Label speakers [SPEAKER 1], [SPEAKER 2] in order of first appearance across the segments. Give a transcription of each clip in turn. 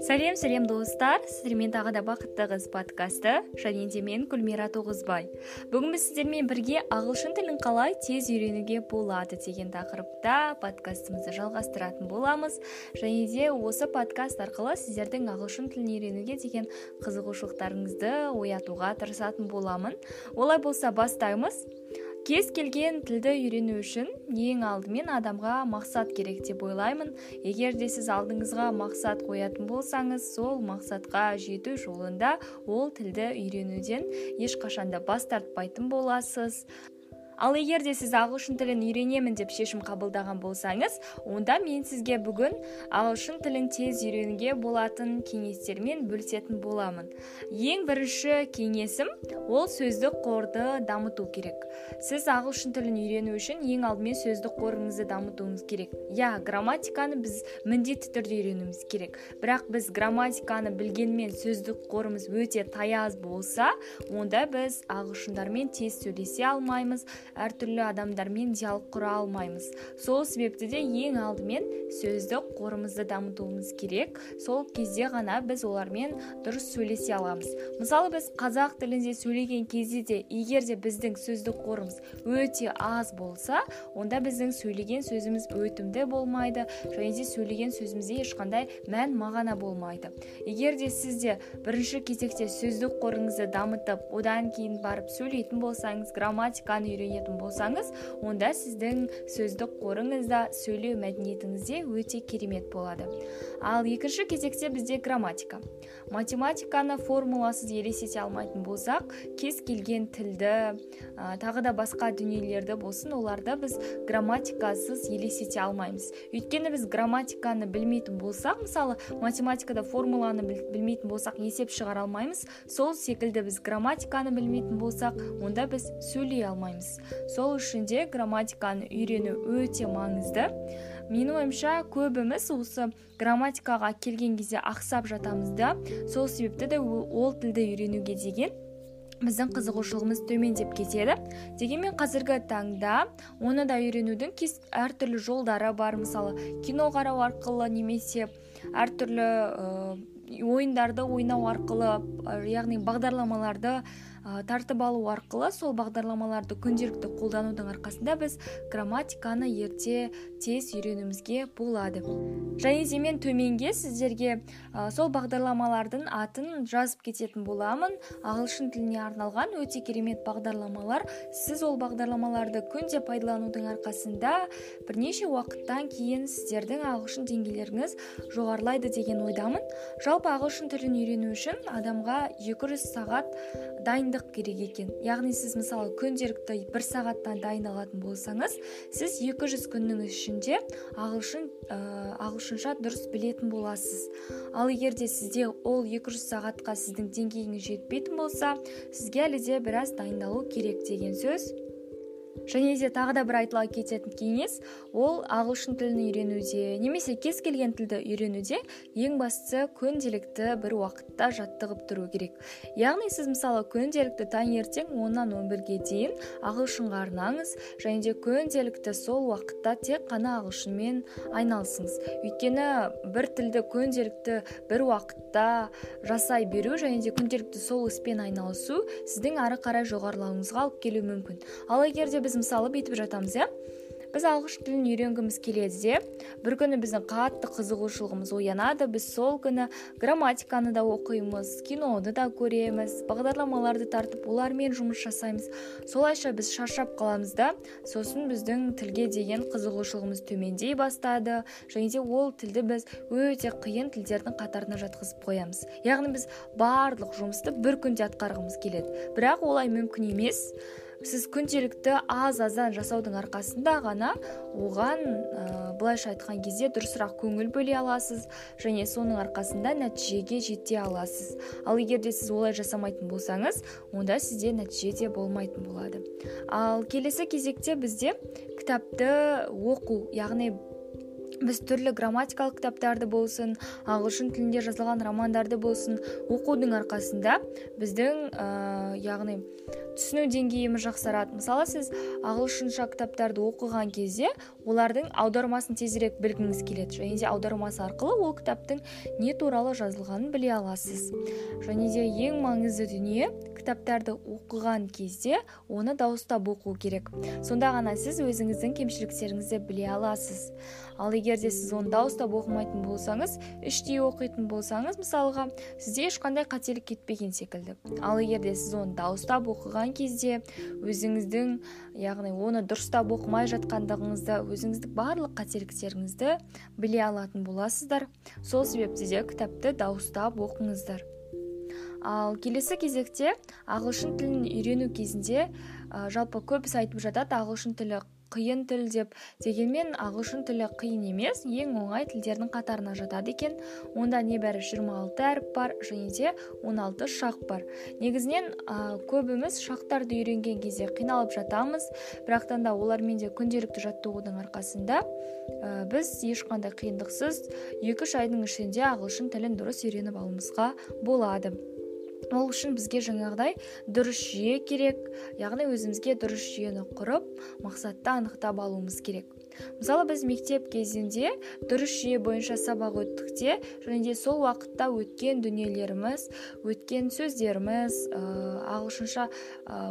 [SPEAKER 1] сәлем сәлем достар. Сіздермен тағы да бақытты қыз подкасты. Және де мен гүлмира тоғызбай. Бүгін біз сіздермен бірге ағылшын тілін қалай тез үйренуге болады деген тақырыпта подкастымызды жалғастыратын боламыз. Және де осы подкаст арқылы сіздердің ағылшын тілін үйренуге деген қызығушылықтарыңызды оятуға тырысатын боламын. Олай болса бастаймыз. Кез келген тілді үйрену үшін ең алдымен адамға мақсат керек деп ойлаймын. Егер де сіз алдыңызға мақсат қоятын болсаңыз сол мақсатқа жету жолында ол тілді үйренуден ешқашанда бас тартпайтын боласыз. Ал егер де сіз ағылшын тілін үйренемін деп шешім қабылдаған болсаңыз онда мен сізге бүгін ағылшын тілін тез үйренуге болатын кеңестермен бөлісетін боламын. Ең бірінші кеңесім ол сөздік қорды дамыту керек. Сіз ағылшын тілін үйрену үшін ең алдымен сөздік қорыңызды дамытуыңыз керек. Иә грамматиканы біз міндетті түрде үйренуіміз керек. Бірақ біз грамматиканы білгенмен сөздік қорымыз өте таяз болса онда біз ағылшындармен тез сөйлесе алмаймыз. Әртүрлі адамдармен диалог құра алмаймыз. Сол себепті де ең алдымен сөздік қорымызды дамытуымыз керек. Сол кезде ғана біз олармен дұрыс сөйлесе аламыз. Мысалы біз қазақ тілінде сөйлеген кезде де егер де біздің сөздік қорымыз өте аз болса онда біздің сөйлеген сөзіміз өтімді болмайды және де сөйлеген сөзімізде ешқандай мән мағына болмайды. Егер де сіз де бірінші кезекте сөздік қорыңызды дамытып одан кейін барып сөйлейтін болсаңыз грамматиканы үйрене болсаңыз онда сіздің сөздік қорыңызда сөйлеу мәдениетіңізде өте керемет болады. Ал екінші кезекте бізде грамматика. Математиканы формуласыз елестете алмайтын болсақ кез келген тілді ә, тағы да басқа дүниелерді болсын оларды біз грамматикасыз елестете алмаймыз. Өйткені біз грамматиканы білмейтін болсақ мысалы математикада формуланы білмейтін болсақ есеп шығара алмаймыз. Сол секілді біз грамматиканы білмейтін болсақ онда біз сөйлей алмаймыз. Сол үшін де грамматиканы үйрену өте маңызды. Менің ойымша көбіміз осы грамматикаға келген кезде ақсап жатамыз да сол себепті де ол тілді үйренуге деген біздің қызығушылығымыз төмендеп кетеді. Дегенмен қазіргі таңда оны да үйренудің кез әртүрлі жолдары бар. Мысалы кино қарау арқылы немесе әртүрлі ойындарды ойнау арқылы яғни бағдарламаларды тартып алу арқылы сол бағдарламаларды күнделікті қолданудың арқасында біз грамматиканы ерте тез үйренуімізге болады. Және де мен төменге сіздерге сол бағдарламалардың атын жазып кететін боламын. Ағылшын тіліне арналған өте керемет бағдарламалар. Сіз ол бағдарламаларды күнде пайдаланудың арқасында бірнеше уақыттан кейін сіздердің ағылшын деңгейлеріңіз жоғарылайды деген ойдамын. Жалпы ағылшын тілін үйрену үшін адамға 200 сағат дайын дайындық керек екен. Яғни сіз мысалы күнделікті бір сағаттан дайындалатын болсаңыз сіз 200 күннің ішінде ағылшын ә, ағылшынша дұрыс білетін боласыз. Ал егер де сізде ол 200 сағатқа сіздің деңгейіңіз жетпейтін болса сізге әлі де біраз дайындалу керек деген сөз және де тағы да бір айтыла кететін кеңес ол ағылшын тілін үйренуде немесе кез келген тілді үйренуде ең бастысы күнделікті бір уақытта жаттығып тұру керек. Яғни сіз мысалы күнделікті таңертең оннан он бірге дейін ағылшынға арнаңыз және де күнделікті сол уақытта тек қана ағылшынмен айналысыңыз. Өйткені бір тілді күнделікті бір уақытта жасай беру және де күнделікті сол іспен айналысу сіздің ары қарай жоғарылауыңызға алып келуі мүмкін. Ал егер біз мысалы бүйтіп жатамыз иә? Біз ағылшын тілін үйренгіміз келеді де бір күні біздің қатты қызығушылығымыз оянады біз сол күні грамматиканы да оқимыз киноны да көреміз бағдарламаларды тартып олармен жұмыс жасаймыз. Солайша біз шаршап қаламыз да сосын біздің тілге деген қызығушылығымыз төмендей бастады. Және де ол тілді біз өте қиын тілдердің қатарына жатқызып қоямыз. Яғни біз барлық жұмысты бір күнде атқарғымыз келеді. Бірақ олай мүмкін емес. Сіз күнделікті аз аздан жасаудың арқасында ғана оған ә, былайша айтқан кезде дұрысырақ көңіл бөле аласыз және соның арқасында нәтижеге жете аласыз. Ал егер де сіз олай жасамайтын болсаңыз онда сізде нәтиже де болмайтын болады. Ал келесі кезекте бізде кітапты оқу яғни біз түрлі грамматикалық кітаптарды болсын ағылшын тілінде жазылған романдарды болсын оқудың арқасында біздің ә, яғни түсіну деңгейіміз жақсарады. Мысалы сіз ағылшынша кітаптарды оқыған кезде олардың аудармасын тезірек білгіңіз келеді. Және де аудармасы арқылы ол кітаптың не туралы жазылғанын біле аласыз. Және де ең маңызды дүние кітаптарды оқыған кезде оны дауыстап оқу керек. Сонда ғана сіз өзіңіздің кемшіліктеріңізді біле аласыз. Ал егер де сіз оны дауыстап оқымайтын болсаңыз іштей оқитын болсаңыз мысалға сізде ешқандай қателік кетпеген секілді. Ал егер де сіз оны дауыстап оқыған кезде өзіңіздің яғни оны дұрыстап оқымай жатқандығыңызды өзіңіздің барлық қателіктеріңізді біле алатын боласыздар. Сол себепті де кітапты дауыстап оқыңыздар. Ал келесі кезекте ағылшын тілін үйрену кезінде ә, жалпы көбісі айтып жатады ағылшын тілі қиын тіл деп. Дегенмен ағылшын тілі қиын емес ең оңай тілдердің қатарына жатады екен. Онда небәрі 26 әріп бар және де 16 шақ бар. Негізінен ә, көбіміз шақтарды үйренген кезде қиналып жатамыз. Бірақтан да олармен де күнделікті жаттығудың арқасында ә, біз ешқандай қиындықсыз екі үш айдың ішінде ағылшын тілін дұрыс үйреніп алуымызға болады. Ол үшін бізге жаңағыдай дұрыс жүйе керек. Яғни өзімізге дұрыс жүйені құрып мақсатты анықтап алуымыз керек. Мысалы біз мектеп кезінде дұрыс жүйе бойынша сабақ өттік те және де сол уақытта өткен дүниелеріміз өткен сөздеріміз ә, ағылшынша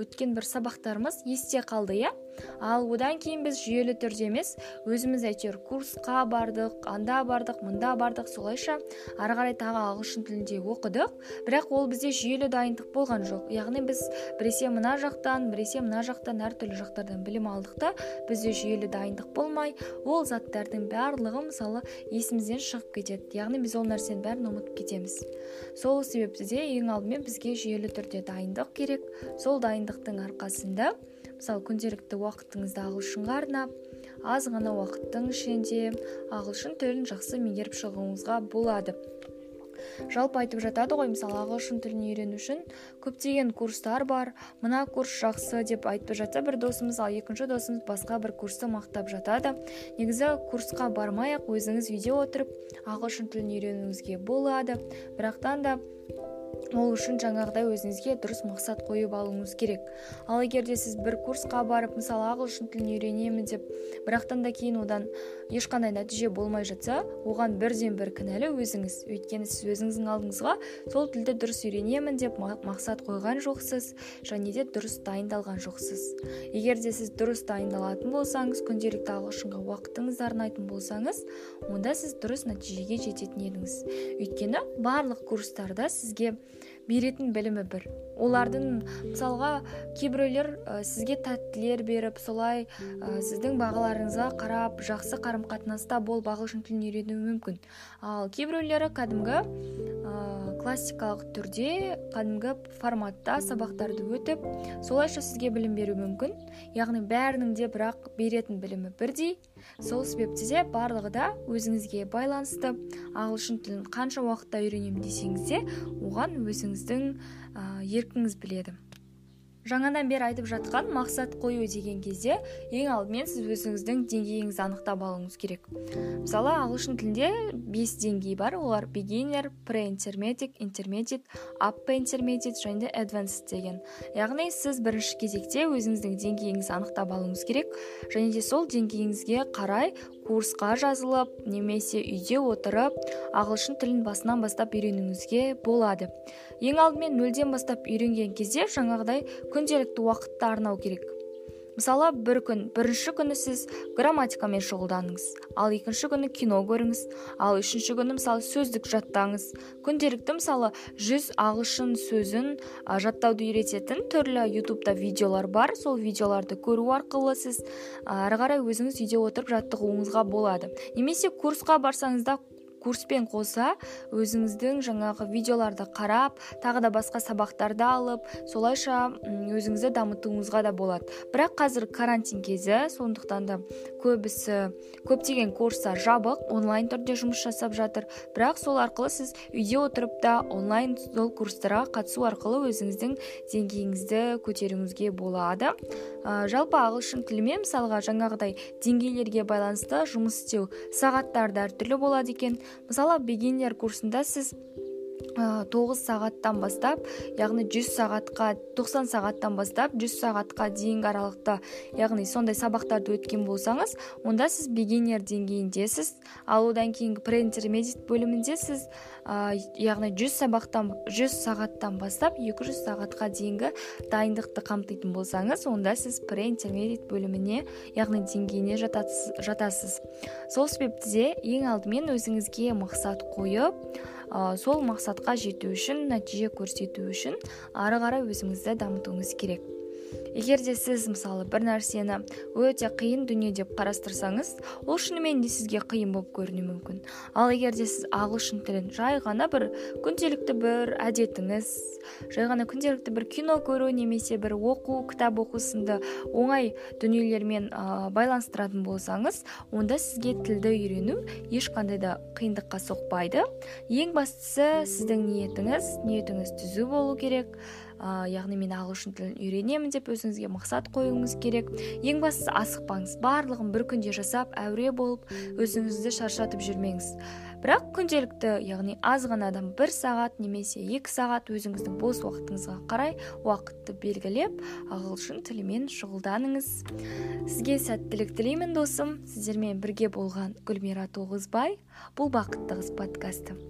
[SPEAKER 1] өткен бір сабақтарымыз есте қалды иә? Ал одан кейін біз жүйелі түрде емес өзіміз әйтеуір курсқа бардық анда бардық мында бардық солайша ары қарай тағы ағылшын тілінде оқыдық. Бірақ ол бізде жүйелі дайындық болған жоқ. Яғни біз біресе мына жақтан біресе мына жақтан әртүрлі жақтардан білім алдық та бізде жүйелі дайындық болмай ол заттардың барлығы мысалы есімізден шығып кетеді. Яғни біз ол нәрсенің бәрін ұмытып кетеміз. Сол себепті де ең алдымен бізге жүйелі түрде дайындық керек. Сол дайындықтың арқасында мысалы күнделікті уақытыңызды ағылшынға арнап аз ғана уақыттың ішінде ағылшын тілін жақсы меңгеріп шығуыңызға болады. Жалпы айтып жатады ғой мысалы ағылшын тілін үйрену үшін көптеген курстар бар. Мына курс жақсы деп айтып жатса бір досымыз ал екінші досымыз басқа бір курсты мақтап жатады. Негізі курсқа бармай ақ өзіңіз үйде отырып ағылшын тілін үйренуіңізге болады. Бірақтан да ол үшін жаңағыдай өзіңізге дұрыс мақсат қойып алуыңыз керек. Ал егер де сіз бір курсқа барып мысалы ағылшын тілін үйренемін деп бірақтан да кейін одан ешқандай нәтиже болмай жатса оған бірден бір кінәлі өзіңіз. Өйткені сіз өзіңіздің алдыңызға сол тілді дұрыс үйренемін деп мақсат қойған жоқсыз және де дұрыс дайындалған жоқсыз. Егер де сіз дұрыс дайындалатын болсаңыз күнделікті ағылшынға уақытыңызды арнайтын болсаңыз онда сіз дұрыс нәтижеге жететін едіңіз. Өйткені барлық курстарда сізге беретін білімі бір. Олардың мысалға кейбіреулер ә, сізге тәттілер беріп солай ә, сіздің бағаларыңызға қарап жақсы қарым қатынаста болып ағылшын тілін үйренуі мүмкін. Ал кейбіреулері кәдімгі классикалық түрде кәдімгі форматта сабақтарды өтіп солайша сізге білім беруі мүмкін. Яғни бәрінің де бірақ беретін білімі бірдей. Сол себепті де барлығы да өзіңізге байланысты ағылшын тілін қанша уақытта үйренемін десеңіз де оған өзіңіздің ә, еркіңіз біледі. Жаңадан бері айтып жатқан мақсат қою деген кезде ең алдымен сіз өзіңіздің деңгейіңізді анықтап алуыңыз керек. Мысалы ағылшын тілінде бес деңгей бар. Олар beginner pre intermediate intermediate upper intermediate және де advanced деген. Яғни сіз бірінші кезекте өзіңіздің деңгейіңізді анықтап алуыңыз керек және де сол деңгейіңізге қарай курсқа жазылып немесе үйде отырып ағылшын тілін басынан бастап үйренуіңізге болады. Ең алдымен нөлден бастап үйренген кезде жаңағыдай күнделікті уақытты арнау керек. Мысалы бір күн бірінші күні сіз грамматикамен шұғылданыңыз ал екінші күні кино көріңіз ал үшінші күні мысалы сөздік жаттаңыз. Күнделікті мысалы жүз ағылшын сөзін жаттауды үйрететін түрлі ютубта видеолар бар. Сол видеоларды көру арқылы сіз ары қарай өзіңіз үйде отырып жаттығуыңызға болады. Немесе курсқа барсаңыз да курспен қоса өзіңіздің жаңағы видеоларды қарап тағы да басқа сабақтарды алып солайша өзіңізді дамытуыңызға да болады. Бірақ қазір карантин кезі сондықтан да көбісі көптеген курстар жабық онлайн түрде жұмыс жасап жатыр. Бірақ сол арқылы сіз үйде отырып та онлайн сол курстарға қатысу арқылы өзіңіздің деңгейіңізді көтеруіңізге болады. Ә, жалпы ағылшын тілімен мысалға жаңағыдай деңгейлерге байланысты жұмыс істеу сағаттары да әртүрлі болады екен. Мысалы бегинер курсында сіз тоғыз сағаттан бастап яғни жүз сағатқа 90 сағаттан бастап жүз сағатқа дейінгі аралықта яғни сондай сабақтарды өткен болсаңыз онда сіз бегинер деңгейіндесіз. Ал одан кейінгі преинтермедит бөлімінде сіз ә, яғни жүз сабақтан жүз сағаттан бастап 200 сағатқа дейінгі дайындықты қамтитын болсаңыз онда сіз преинтермедит бөліміне яғни деңгейіне жатасыз, жатасыз. Сол себепті де ең алдымен өзіңізге мақсат қойып сол мақсатқа жету үшін нәтиже көрсету үшін ары қарай өзіңізді дамытуыңыз керек. Егер де сіз мысалы бір нәрсені өте қиын дүние деп қарастырсаңыз ол шынымен де сізге қиын болып көрінуі мүмкін. Ал егер де сіз ағылшын тілін жай ғана бір күнделікті бір әдетіңіз жай ғана күнделікті бір кино көру немесе бір оқу кітап оқу сынды оңай дүниелермен ә, байланыстыратын болсаңыз онда сізге тілді үйрену ешқандай да қиындыққа соқпайды. Ең бастысы сіздің ниетіңіз ниетіңіз түзу болу керек. Ә, яғни мен ағылшын тілін үйренемін деп өзіңізге мақсат қоюыңыз керек. Ең бастысы асықпаңыз. Барлығын бір күнде жасап әуре болып өзіңізді шаршатып жүрмеңіз. Бірақ күнделікті яғни аз ғанадан бір сағат немесе екі сағат өзіңіздің бос уақытыңызға қарай уақытты белгілеп ағылшын тілімен шұғылданыңыз. Сізге сәттілік тілеймін досым. Сіздермен бірге болған гүлмира тоғызбай бұл бақытты қыз подкасты.